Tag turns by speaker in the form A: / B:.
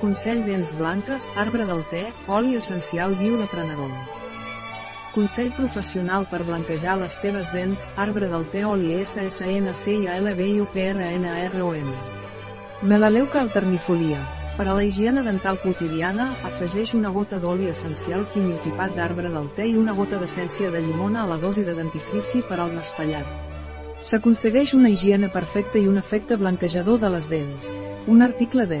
A: Consell dents blanques, arbre del te, oli essencial viu de prenedor. Consell professional per blanquejar les teves dents, arbre del te oli SSNCILBIUPRNAROM. Melaleuca alternifolia. Per a la higiene dental quotidiana, afegeix una gota d'oli essencial quimiotipat d'arbre del te i una gota d'essència de llimona a la dosi de dentifrici per al despallat. S'aconsegueix una higiene perfecta i un efecte blanquejador de les dents. Un article de